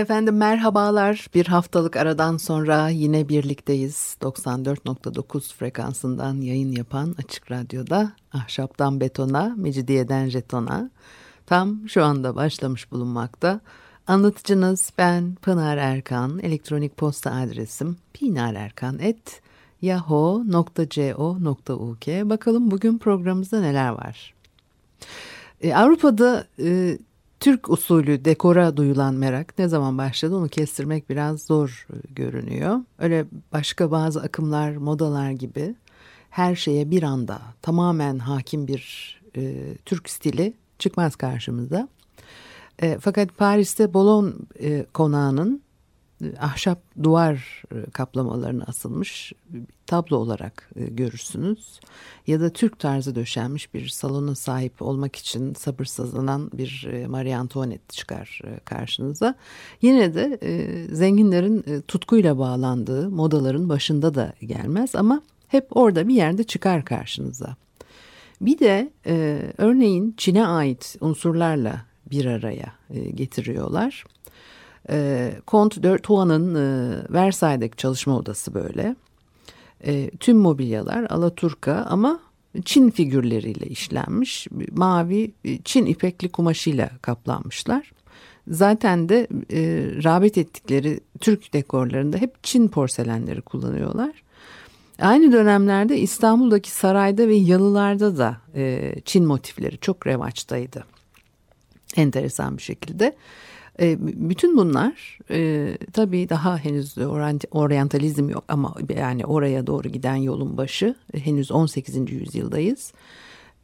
Efendim merhabalar. Bir haftalık aradan sonra yine birlikteyiz. 94.9 frekansından yayın yapan Açık Radyo'da Ahşaptan Betona, Mecidiyeden Jeton'a tam şu anda başlamış bulunmakta. Anlatıcınız ben Pınar Erkan. Elektronik posta adresim pinarerkan.yahoo.co.uk Bakalım bugün programımızda neler var? Ee, Avrupa'da e, Türk usulü dekora duyulan merak ne zaman başladı onu kestirmek biraz zor e, görünüyor. Öyle başka bazı akımlar, modalar gibi her şeye bir anda tamamen hakim bir e, Türk stili çıkmaz karşımıza. E, fakat Paris'te Bolon e, konağının ahşap duvar e, kaplamalarını asılmış tablo olarak e, görürsünüz. Ya da Türk tarzı döşenmiş bir salona sahip olmak için sabırsızlanan bir e, Marie Antoinette çıkar karşınıza. Yine de zenginlerin tutkuyla bağlandığı modaların başında da gelmez ama hep orada bir yerde çıkar karşınıza. Bir de örneğin Çin'e ait unsurlarla bir araya getiriyorlar. E, Comte de e, Versailles'deki çalışma odası böyle. E, tüm mobilyalar Alaturka ama Çin figürleriyle işlenmiş. Mavi e, Çin ipekli kumaşıyla kaplanmışlar. Zaten de e, rağbet ettikleri Türk dekorlarında hep Çin porselenleri kullanıyorlar. Aynı dönemlerde İstanbul'daki sarayda ve yalılarda da e, Çin motifleri çok revaçtaydı. Enteresan bir şekilde. E, bütün bunlar e, tabii daha henüz oryantalizm yok ama yani oraya doğru giden yolun başı henüz 18. yüzyıldayız.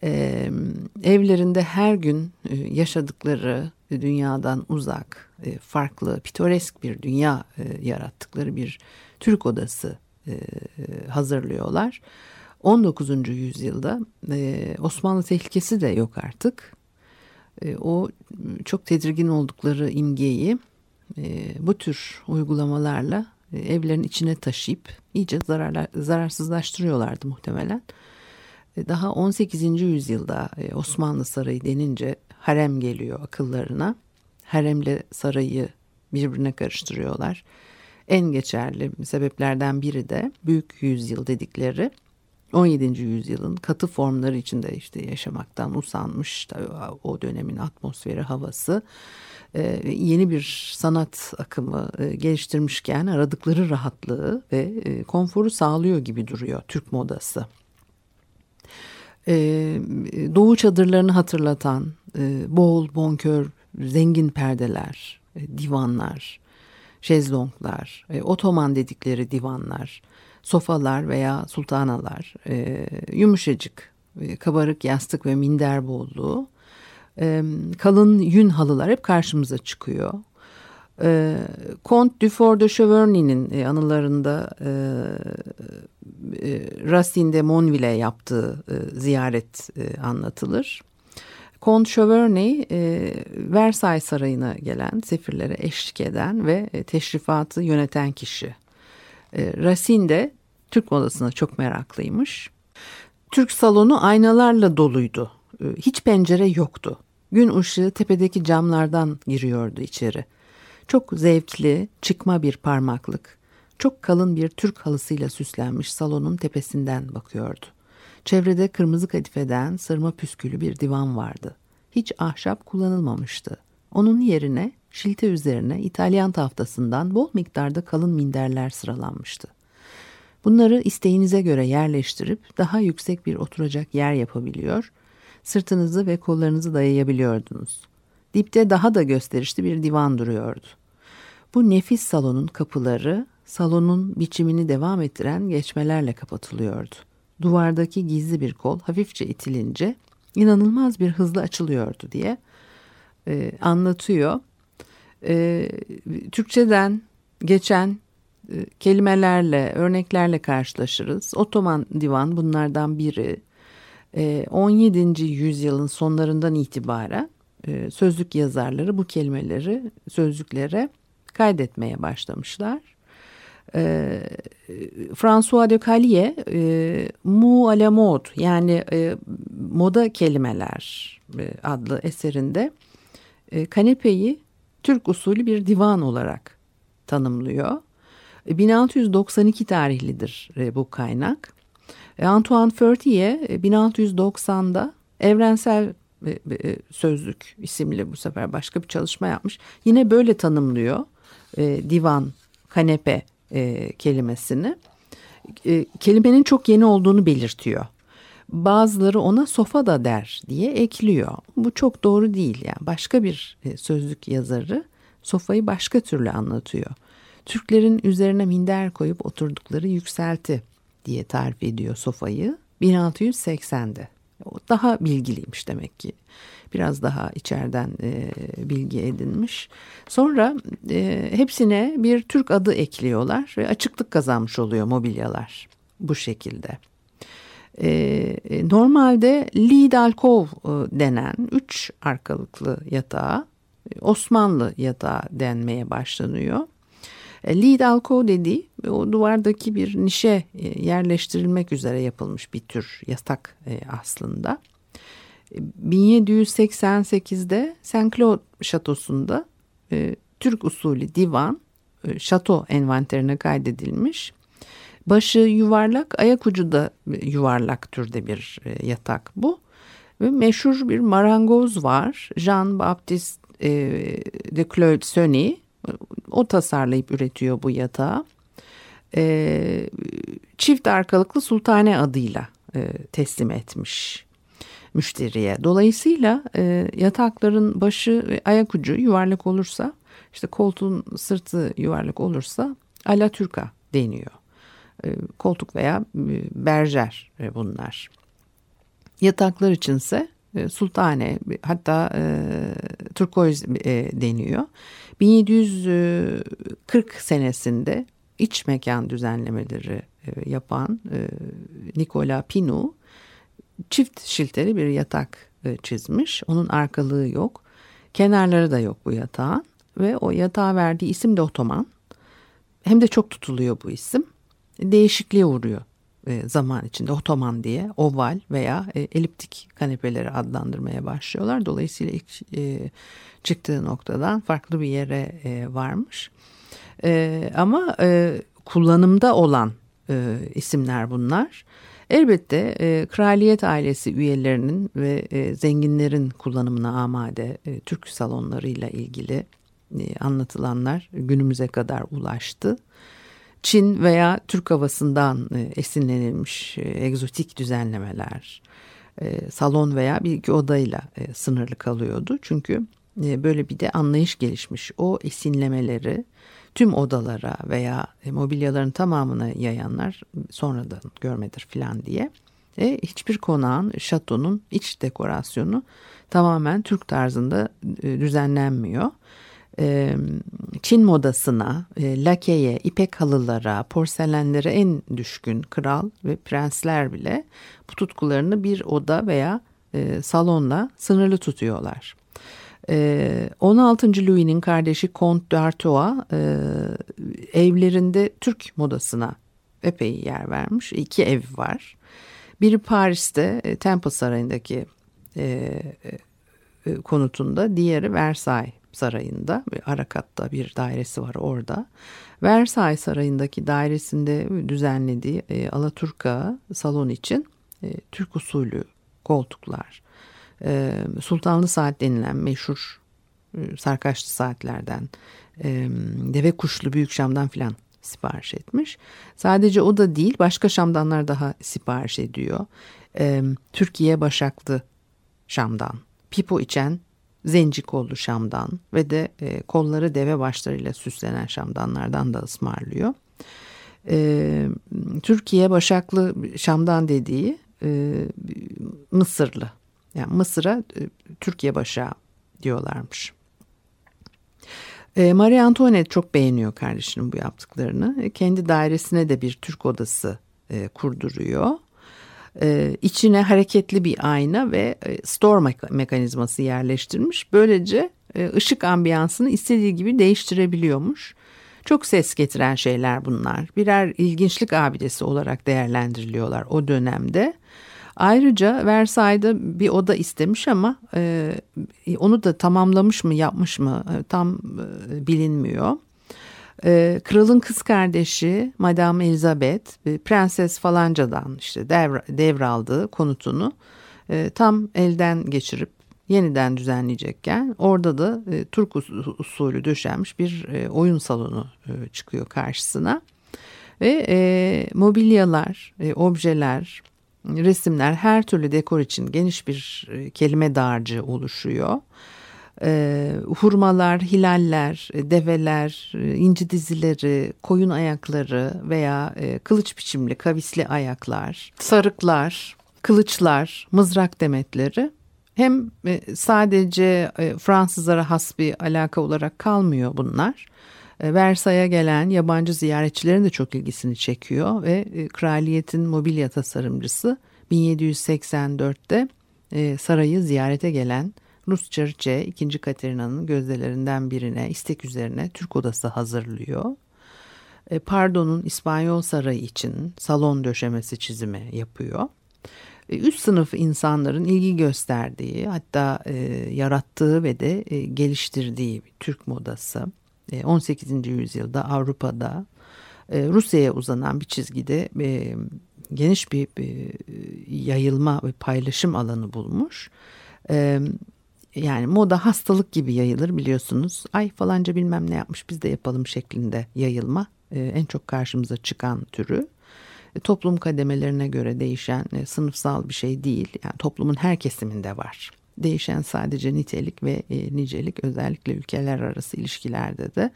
E, evlerinde her gün e, yaşadıkları dünyadan uzak, e, farklı, pitoresk bir dünya e, yarattıkları bir Türk odası e, hazırlıyorlar. 19. yüzyılda e, Osmanlı tehlikesi de yok artık. E, o çok tedirgin oldukları imgeyi e, bu tür uygulamalarla e, evlerin içine taşıyıp iyice zararsızlaştırıyorlardı muhtemelen. Daha 18. yüzyılda Osmanlı Sarayı denince harem geliyor akıllarına. Haremle sarayı birbirine karıştırıyorlar. En geçerli sebeplerden biri de büyük yüzyıl dedikleri 17. yüzyılın katı formları içinde işte yaşamaktan usanmış o dönemin atmosferi havası e, yeni bir sanat akımı e, geliştirmişken aradıkları rahatlığı ve e, konforu sağlıyor gibi duruyor Türk modası. Doğu çadırlarını hatırlatan bol bonkör zengin perdeler, divanlar, şezlonglar, otoman dedikleri divanlar, sofalar veya sultanalar, e, yumuşacık, e, kabarık yastık ve minder bolluğu, e, kalın yün halılar hep karşımıza çıkıyor. E, Comte Dufour de Cheverny'nin e, anılarında e, e, Racine de Monville yaptığı e, ziyaret e, anlatılır. Comte Cheverny e, Versailles Sarayı'na gelen sefirlere eşlik eden ve e, teşrifatı yöneten kişi. E, Racine de Türk modasına çok meraklıymış. Türk salonu aynalarla doluydu. Ee, hiç pencere yoktu. Gün ışığı tepedeki camlardan giriyordu içeri. Çok zevkli, çıkma bir parmaklık. Çok kalın bir Türk halısıyla süslenmiş salonun tepesinden bakıyordu. Çevrede kırmızı kadifeden sırma püskülü bir divan vardı. Hiç ahşap kullanılmamıştı. Onun yerine şilte üzerine İtalyan tahtasından bol miktarda kalın minderler sıralanmıştı. Bunları isteğinize göre yerleştirip daha yüksek bir oturacak yer yapabiliyor, sırtınızı ve kollarınızı dayayabiliyordunuz. Dipte daha da gösterişli bir divan duruyordu. Bu nefis salonun kapıları salonun biçimini devam ettiren geçmelerle kapatılıyordu. Duvardaki gizli bir kol hafifçe itilince inanılmaz bir hızla açılıyordu diye e, anlatıyor. E, Türkçeden geçen kelimelerle, örneklerle karşılaşırız. Otoman divan bunlardan biri. 17. E, yüzyılın sonlarından itibaren e, sözlük yazarları bu kelimeleri sözlüklere kaydetmeye başlamışlar. François de Callier Mu à la mode yani moda kelimeler adlı eserinde kanepeyi Türk usulü bir divan olarak tanımlıyor. 1692 e, tarihlidir e, bu kaynak. E, Antoine Fertier 1690'da evrensel sözlük isimli bu sefer başka bir çalışma yapmış. Yine böyle tanımlıyor divan, kanepe kelimesini. Kelimenin çok yeni olduğunu belirtiyor. Bazıları ona sofa da der diye ekliyor. Bu çok doğru değil yani. Başka bir sözlük yazarı sofayı başka türlü anlatıyor. Türklerin üzerine minder koyup oturdukları yükselti diye tarif ediyor sofayı 1680'de. O daha bilgiliymiş demek ki. Biraz daha içeriden e, bilgi edinmiş. Sonra e, hepsine bir Türk adı ekliyorlar ve açıklık kazanmış oluyor mobilyalar bu şekilde. E, normalde lead alkov e, denen üç arkalıklı yatağa Osmanlı yatağı denmeye başlanıyor. E, Lead alko dediği o duvardaki bir nişe e, yerleştirilmek üzere yapılmış bir tür yatak e, aslında. 1788'de Saint Cloud şatosunda Türk usulü divan şato envanterine kaydedilmiş. Başı yuvarlak, ayak ucu da yuvarlak türde bir yatak bu. Ve meşhur bir marangoz var. Jean Baptiste de Claude Sonny o tasarlayıp üretiyor bu yatağı. E, çift arkalıklı sultane adıyla e, teslim etmiş müşteriye. Dolayısıyla e, yatakların başı ve ayak ucu yuvarlak olursa işte koltuğun sırtı yuvarlak olursa alatürka deniyor. E, koltuk veya e, berjer e, bunlar. Yataklar içinse e, sultane hatta e, turkoz e, deniyor. 1740 senesinde iç mekan düzenlemeleri e, yapan e, Nikola Pinu çift şilteli bir yatak e, çizmiş. Onun arkalığı yok. Kenarları da yok bu yatağın ve o yatağa verdiği isim de otoman. Hem de çok tutuluyor bu isim. Değişikliğe uğruyor e, zaman içinde otoman diye oval veya e, eliptik kanepeleri adlandırmaya başlıyorlar. Dolayısıyla ilk e, çıktığı noktadan farklı bir yere varmış. Ama kullanımda olan isimler bunlar. Elbette kraliyet ailesi üyelerinin ve zenginlerin kullanımına amade Türk salonlarıyla ilgili anlatılanlar günümüze kadar ulaştı. Çin veya Türk havasından e, esinlenilmiş e, egzotik düzenlemeler, e, salon veya bir iki odayla sınırlı kalıyordu. Çünkü böyle bir de anlayış gelişmiş. O esinlemeleri tüm odalara veya mobilyaların tamamına yayanlar sonradan görmedir filan diye. E, hiçbir konağın, şatonun iç dekorasyonu tamamen Türk tarzında düzenlenmiyor. Çin modasına, lakeye, ipek halılara, porselenlere en düşkün kral ve prensler bile bu tutkularını bir oda veya salonla sınırlı tutuyorlar. 16. Louis'nin kardeşi Comte d'Artois evlerinde Türk modasına epey yer vermiş. İki ev var. Biri Paris'te Temple Sarayı'ndaki konutunda, diğeri Versailles Sarayı'nda Arakat'ta bir dairesi var orada. Versailles Sarayı'ndaki dairesinde düzenlediği e, Alaturka salon için e, Türk usulü koltuklar, e, sultanlı saat denilen meşhur e, sarkaçlı saatlerden, e, deve kuşlu büyük şamdan filan sipariş etmiş. Sadece o da değil başka şamdanlar daha sipariş ediyor. E, Türkiye başaklı şamdan, pipo içen zenci kollu şamdan ve de e, kolları deve başlarıyla süslenen şamdanlardan da ısmarlıyor. E, Türkiye başaklı şamdan dediği e, Mısırlı. Yani Mısır'a e, Türkiye başağı diyorlarmış. E, Marie Antoinette çok beğeniyor kardeşinin bu yaptıklarını. E, kendi dairesine de bir Türk odası e, kurduruyor. E, içine hareketli bir ayna ve e, store mekanizması yerleştirmiş. Böylece e, ışık ambiyansını istediği gibi değiştirebiliyormuş. Çok ses getiren şeyler bunlar. Birer ilginçlik abidesi olarak değerlendiriliyorlar o dönemde. Ayrıca Versailles'da bir oda istemiş ama e, onu da tamamlamış mı yapmış mı e, tam bilinmiyor. E, kralın kız kardeşi Madame Elizabeth Prenses Falanca'dan işte devr, devraldığı konutunu e, tam elden geçirip yeniden düzenleyecekken orada da e, Türk usulü döşenmiş bir e, oyun salonu e, çıkıyor karşısına. Ve e, mobilyalar, e, objeler, resimler her türlü dekor için geniş bir e, kelime dağarcığı oluşuyor. E, hurmalar, hilaller, e, develer, e, inci dizileri, koyun ayakları veya e, kılıç biçimli kavisli ayaklar, sarıklar, kılıçlar, mızrak demetleri hem e, sadece e, Fransızlara has bir alaka olarak kalmıyor bunlar. E, Versay'a gelen yabancı ziyaretçilerin de çok ilgisini çekiyor ve kraliyetin mobilya tasarımcısı 1784'te sarayı ziyarete gelen Rus Çariçe 2. Katerina'nın gözdelerinden birine istek üzerine Türk odası hazırlıyor. Pardon'un İspanyol sarayı için salon döşemesi çizimi yapıyor üst sınıf insanların ilgi gösterdiği hatta e, yarattığı ve de e, geliştirdiği Türk modası. E, 18. yüzyılda Avrupa'da e, Rusya'ya uzanan bir çizgide e, geniş bir e, yayılma ve paylaşım alanı bulmuş. Yani moda hastalık gibi yayılır biliyorsunuz. Ay falanca bilmem ne yapmış biz de yapalım şeklinde yayılma e, en çok karşımıza çıkan türü. E, toplum kademelerine göre değişen e, sınıfsal bir şey değil. Yani toplumun her kesiminde var. Değişen sadece nitelik ve nicelik özellikle ülkeler arası ilişkilerde de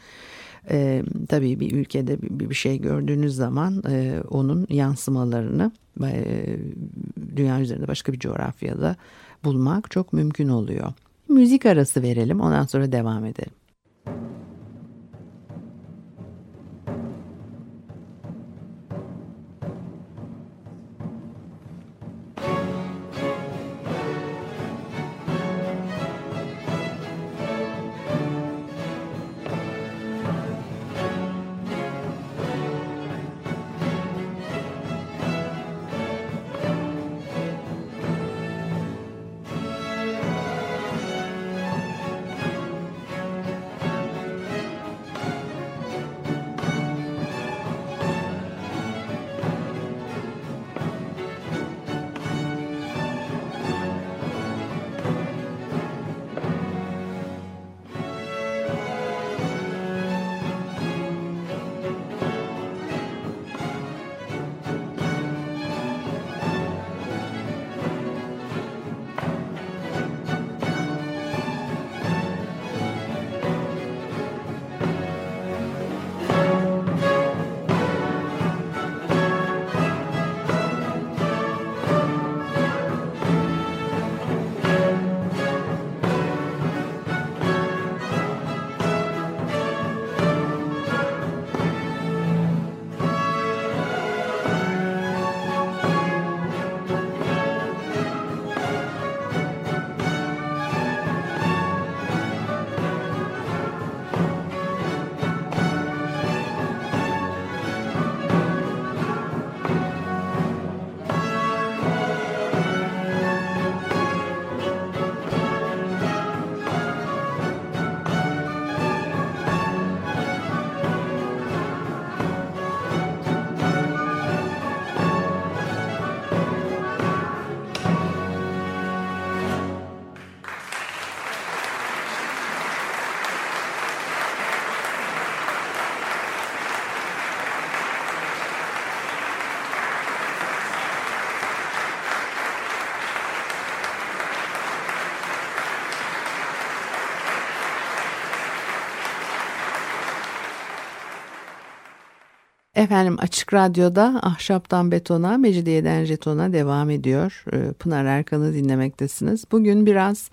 e, tabii bir ülkede bir, bir şey gördüğünüz zaman e, onun yansımalarını e, dünya üzerinde başka bir coğrafyada bulmak çok mümkün oluyor. Müzik arası verelim ondan sonra devam edelim. Efendim Açık Radyo'da Ahşaptan Betona, Mecidiyeden Jeton'a devam ediyor. Ee, Pınar Erkan'ı dinlemektesiniz. Bugün biraz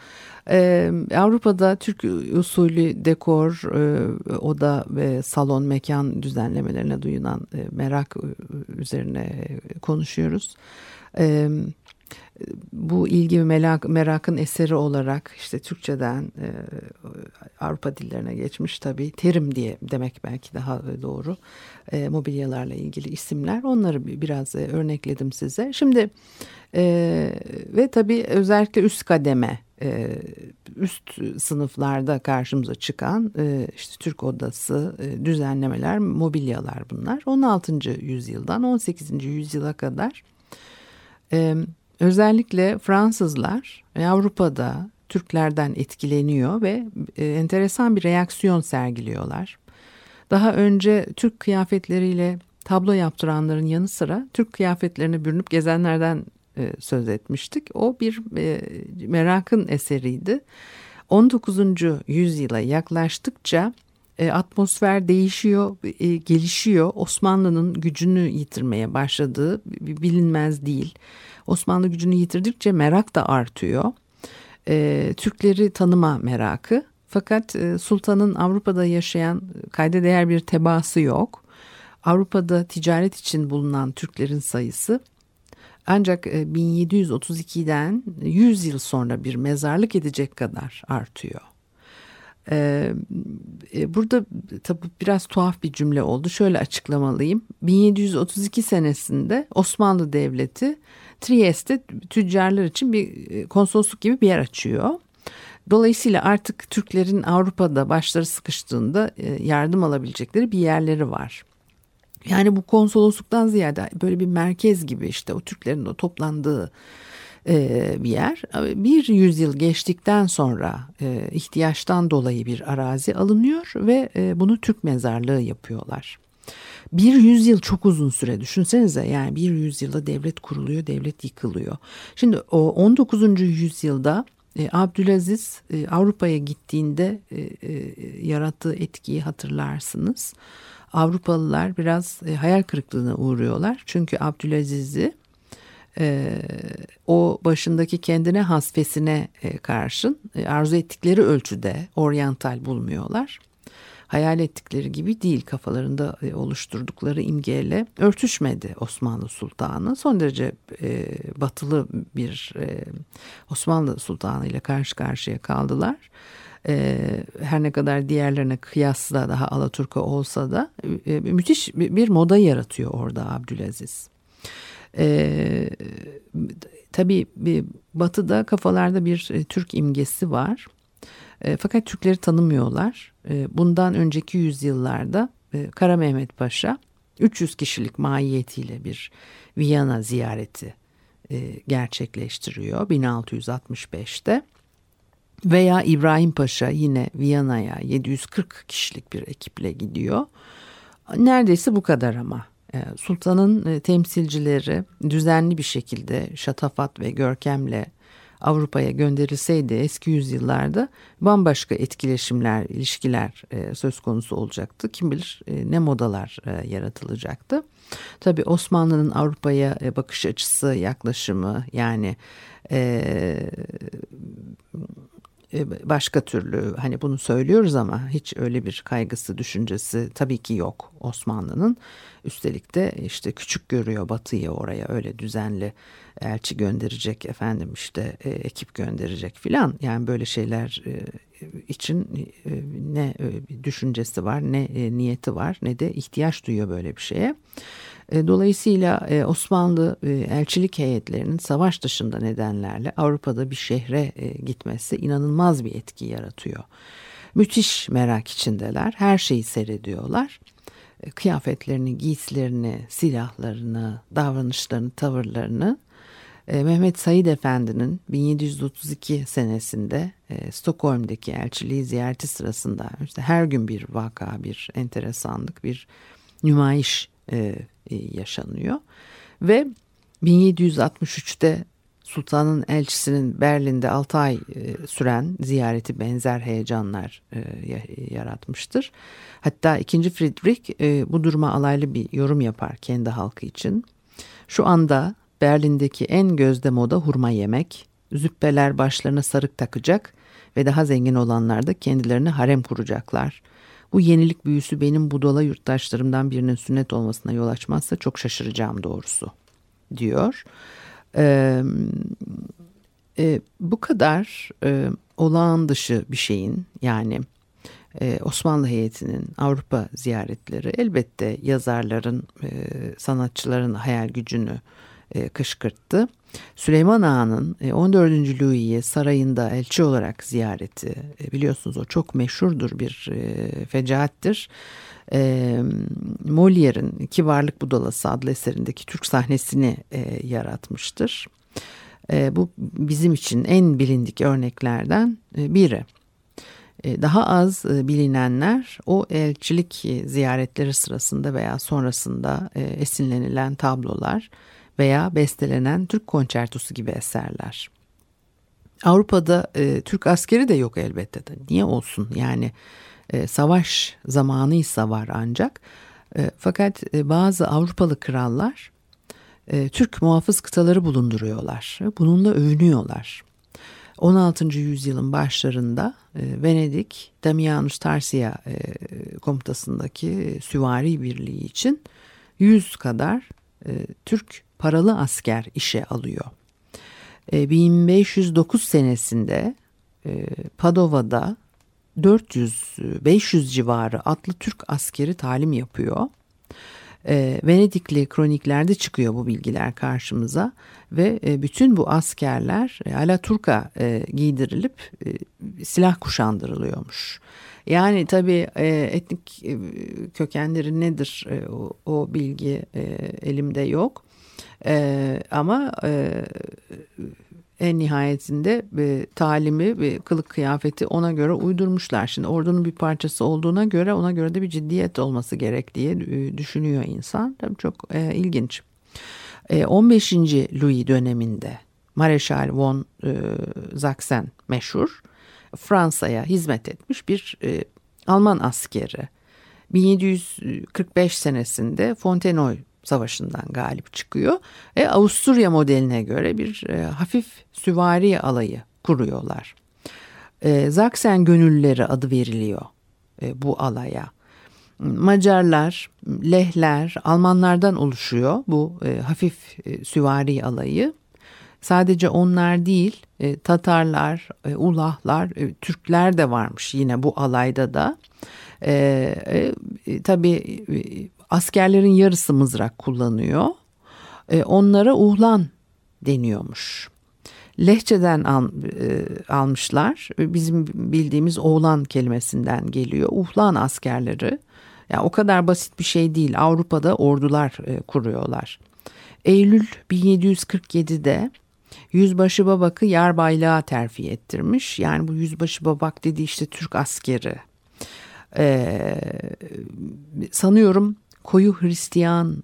e, Avrupa'da Türk usulü dekor, e, oda ve salon mekan düzenlemelerine duyulan e, merak e, üzerine konuşuyoruz. Evet bu ilgi ve merak, merakın eseri olarak işte Türkçeden e, Avrupa dillerine geçmiş tabii terim diye demek belki daha doğru e, mobilyalarla ilgili isimler onları biraz e, örnekledim size. Şimdi e, ve tabii özellikle üst kademe e, üst sınıflarda karşımıza çıkan e, işte Türk odası e, düzenlemeler mobilyalar bunlar 16. yüzyıldan 18. yüzyıla kadar e, Özellikle Fransızlar Avrupa'da Türklerden etkileniyor ve e, enteresan bir reaksiyon sergiliyorlar. Daha önce Türk kıyafetleriyle tablo yaptıranların yanı sıra Türk kıyafetlerini bürünüp gezenlerden e, söz etmiştik. O bir e, merakın eseriydi. 19. yüzyıla yaklaştıkça atmosfer değişiyor, gelişiyor. Osmanlı'nın gücünü yitirmeye başladığı bilinmez değil. Osmanlı gücünü yitirdikçe merak da artıyor. E, Türkleri tanıma merakı. Fakat e, sultanın Avrupa'da yaşayan kayda değer bir tebaası yok. Avrupa'da ticaret için bulunan Türklerin sayısı ancak 1732'den e, 100 yıl sonra bir mezarlık edecek kadar artıyor. Ee, e, burada tabi biraz tuhaf bir cümle oldu. Şöyle açıklamalıyım. 1732 senesinde Osmanlı Devleti Trieste tüccarlar için bir e, konsolosluk gibi bir yer açıyor. Dolayısıyla artık Türklerin Avrupa'da başları sıkıştığında e, yardım alabilecekleri bir yerleri var. Yani bu konsolosluktan ziyade böyle bir merkez gibi işte o Türklerin de toplandığı bir yer. Bir yüzyıl geçtikten sonra ihtiyaçtan dolayı bir arazi alınıyor ve bunu Türk mezarlığı yapıyorlar. Bir yüzyıl çok uzun süre düşünsenize yani bir yüzyılda devlet kuruluyor, devlet yıkılıyor. Şimdi o 19. yüzyılda e, Abdülaziz e, Avrupa'ya gittiğinde e, e, yarattığı etkiyi hatırlarsınız. Avrupalılar biraz e, hayal kırıklığına uğruyorlar. Çünkü Abdülaziz'i e, o başındaki kendine hasfesine e, karşın e, arzu ettikleri ölçüde oryantal bulmuyorlar hayal ettikleri gibi değil kafalarında e, oluşturdukları imgeyle örtüşmedi Osmanlı Sultanı. Son derece batılı bir Osmanlı Sultanı ile karşı karşıya kaldılar. Her ne kadar diğerlerine kıyasla daha Alaturka olsa da müthiş bir moda yaratıyor orada Abdülaziz. E, tabii batıda kafalarda bir e, Türk imgesi var. E, fakat Türkleri tanımıyorlar. E, bundan önceki yüzyıllarda e, Kara Mehmet Paşa 300 kişilik mahiyetiyle bir Viyana ziyareti e, gerçekleştiriyor 1665'te. Veya İbrahim Paşa yine Viyana'ya 740 kişilik bir ekiple gidiyor. Neredeyse bu kadar ama. E, sultanın e, temsilcileri düzenli bir şekilde şatafat ve görkemle Avrupa'ya gönderilseydi eski yüzyıllarda bambaşka etkileşimler, ilişkiler e, söz konusu olacaktı. Kim bilir e, ne modalar yaratılacaktı. Tabii Osmanlı'nın Avrupa'ya bakış açısı, yaklaşımı yani başka türlü hani bunu söylüyoruz ama hiç öyle bir kaygısı düşüncesi tabii ki yok Osmanlı'nın. Üstelik de işte küçük görüyor Batı'yı oraya öyle düzenli elçi gönderecek efendim işte e, ekip gönderecek filan. Yani böyle şeyler e, için e, ne e, düşüncesi var ne e, niyeti var ne de ihtiyaç duyuyor böyle bir şeye. E, dolayısıyla e, Osmanlı e, elçilik heyetlerinin savaş dışında nedenlerle Avrupa'da bir şehre gitmesi inanılmaz bir etki yaratıyor. Müthiş merak içindeler. Her şeyi seyrediyorlar. Kıyafetlerini, giysilerini, silahlarını, davranışlarını, tavırlarını Mehmet Said Efendi'nin 1732 senesinde Stockholm'deki elçiliği ziyareti sırasında işte her gün bir vaka, bir enteresanlık, bir nümayiş e, yaşanıyor. Ve 1763'te Sultan'ın elçisinin Berlin'de 6 ay e, süren ziyareti benzer heyecanlar e, yaratmıştır. Hatta 2. Friedrich e, bu duruma alaylı bir yorum yapar kendi halkı için. Şu anda Berlin'deki en gözde moda hurma yemek, züppeler başlarına sarık takacak ve daha zengin olanlar da kendilerine harem kuracaklar. Bu yenilik büyüsü benim budala yurttaşlarımdan birinin sünnet olmasına yol açmazsa çok şaşıracağım doğrusu diyor. Ee, e, bu kadar e, olağan dışı bir şeyin yani e, Osmanlı heyetinin Avrupa ziyaretleri elbette yazarların, e, sanatçıların hayal gücünü e, kışkırttı. Süleyman Ağa'nın 14. E, Louis'i sarayında elçi olarak ziyareti e, biliyorsunuz o çok meşhurdur bir e, fecaattir. E, Molière'in Kibarlık Budalası adlı eserindeki Türk sahnesini e, yaratmıştır. E, bu bizim için en bilindik örneklerden biri. Daha az bilinenler o elçilik ziyaretleri sırasında veya sonrasında esinlenilen tablolar veya bestelenen Türk konçertosu gibi eserler. Avrupa'da e, Türk askeri de yok elbette de. Niye olsun? Yani e, savaş zamanıysa var ancak. E, fakat e, bazı Avrupalı krallar e, Türk muhafız kıtaları bulunduruyorlar. Bununla övünüyorlar. 16. yüzyılın başlarında e, Venedik Damianus Tarsia e, komutasındaki süvari birliği için 100 kadar e, Türk paralı asker işe alıyor. 1509 senesinde Padova'da 400-500 civarı atlı Türk askeri talim yapıyor. E, Venedikli kroniklerde çıkıyor bu bilgiler karşımıza ve e, bütün bu askerler e, Alaturka e, giydirilip e, silah kuşandırılıyormuş. Yani tabii e, etnik e, kökenleri nedir e, o, bilgi e, elimde yok. E, ama e, en nihayetinde e, talimi ve kılık kıyafeti ona göre uydurmuşlar. Şimdi ordunun bir parçası olduğuna göre ona göre de bir ciddiyet olması gerek diye e, düşünüyor insan. Tabii çok e, ilginç. E, 15. Louis döneminde Mareşal von e, Zaksen meşhur Fransa'ya hizmet etmiş bir e, Alman askeri. 1745 senesinde Fontenoy Savaşı'ndan galip çıkıyor. E, Avusturya modeline göre bir e, hafif süvari alayı kuruyorlar. E, Zaksen gönülleri adı veriliyor e, bu alaya. Macarlar, Lehler, Almanlardan oluşuyor bu e, hafif e, süvari alayı. Sadece onlar değil, e, Tatarlar, e, Ulahlar, e, Türkler de varmış yine bu alayda da. E, e, tabii e, askerlerin yarısı mızrak kullanıyor. E, onlara uhlan deniyormuş. Lehçeden al, e, almışlar. Bizim bildiğimiz oğlan kelimesinden geliyor. Uhlan askerleri. Yani o kadar basit bir şey değil. Avrupa'da ordular e, kuruyorlar. Eylül 1747'de Yüzbaşı Babak'ı yarbaylığa terfi ettirmiş. Yani bu Yüzbaşı Babak dediği işte Türk askeri. Ee, sanıyorum koyu Hristiyan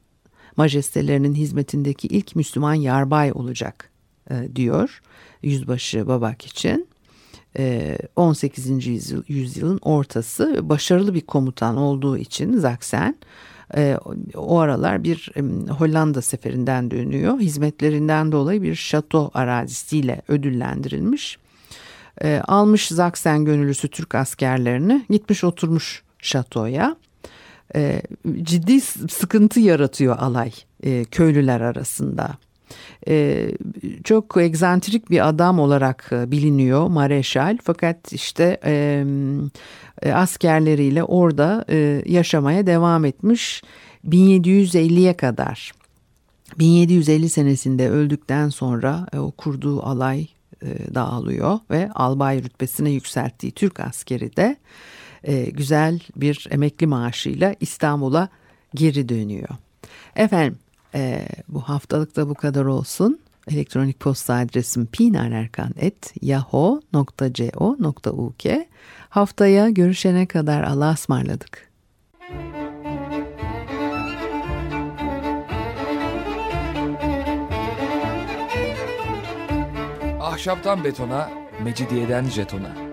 majestelerinin hizmetindeki ilk Müslüman yarbay olacak e, diyor Yüzbaşı Babak için. E, 18. Yüzyıl, yüzyılın ortası başarılı bir komutan olduğu için Zaksen e, o aralar bir e, Hollanda seferinden dönüyor. Hizmetlerinden dolayı bir şato arazisiyle ödüllendirilmiş. E, almış Zaksen gönüllüsü Türk askerlerini gitmiş oturmuş şatoya e, ciddi sıkıntı yaratıyor alay e, köylüler arasında. E, çok egzantrik bir adam olarak e, biliniyor Mareşal fakat işte e, e, askerleriyle orada e, yaşamaya devam etmiş 1750'ye kadar. 1750 senesinde öldükten sonra e, o kurduğu alay e, dağılıyor ve albay rütbesine yükselttiği Türk askeri de e, güzel bir emekli maaşıyla İstanbul'a geri dönüyor. Efendim e, bu haftalık da bu kadar olsun. Elektronik posta adresim pinarerkan.yahoo.co.uk Haftaya görüşene kadar Allah'a ısmarladık. Ahşaptan betona, mecidiyeden jetona.